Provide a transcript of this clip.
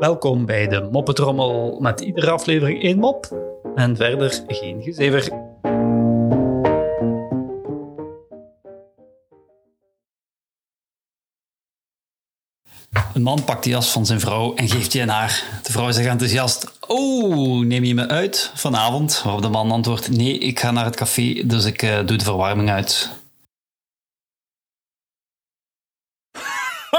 Welkom bij de Moppetrommel met iedere aflevering één mop en verder geen gezever. Een man pakt de jas van zijn vrouw en geeft die aan haar. De vrouw zegt enthousiast: Oh, neem je me uit vanavond? Waarop de man antwoordt: Nee, ik ga naar het café, dus ik eh, doe de verwarming uit.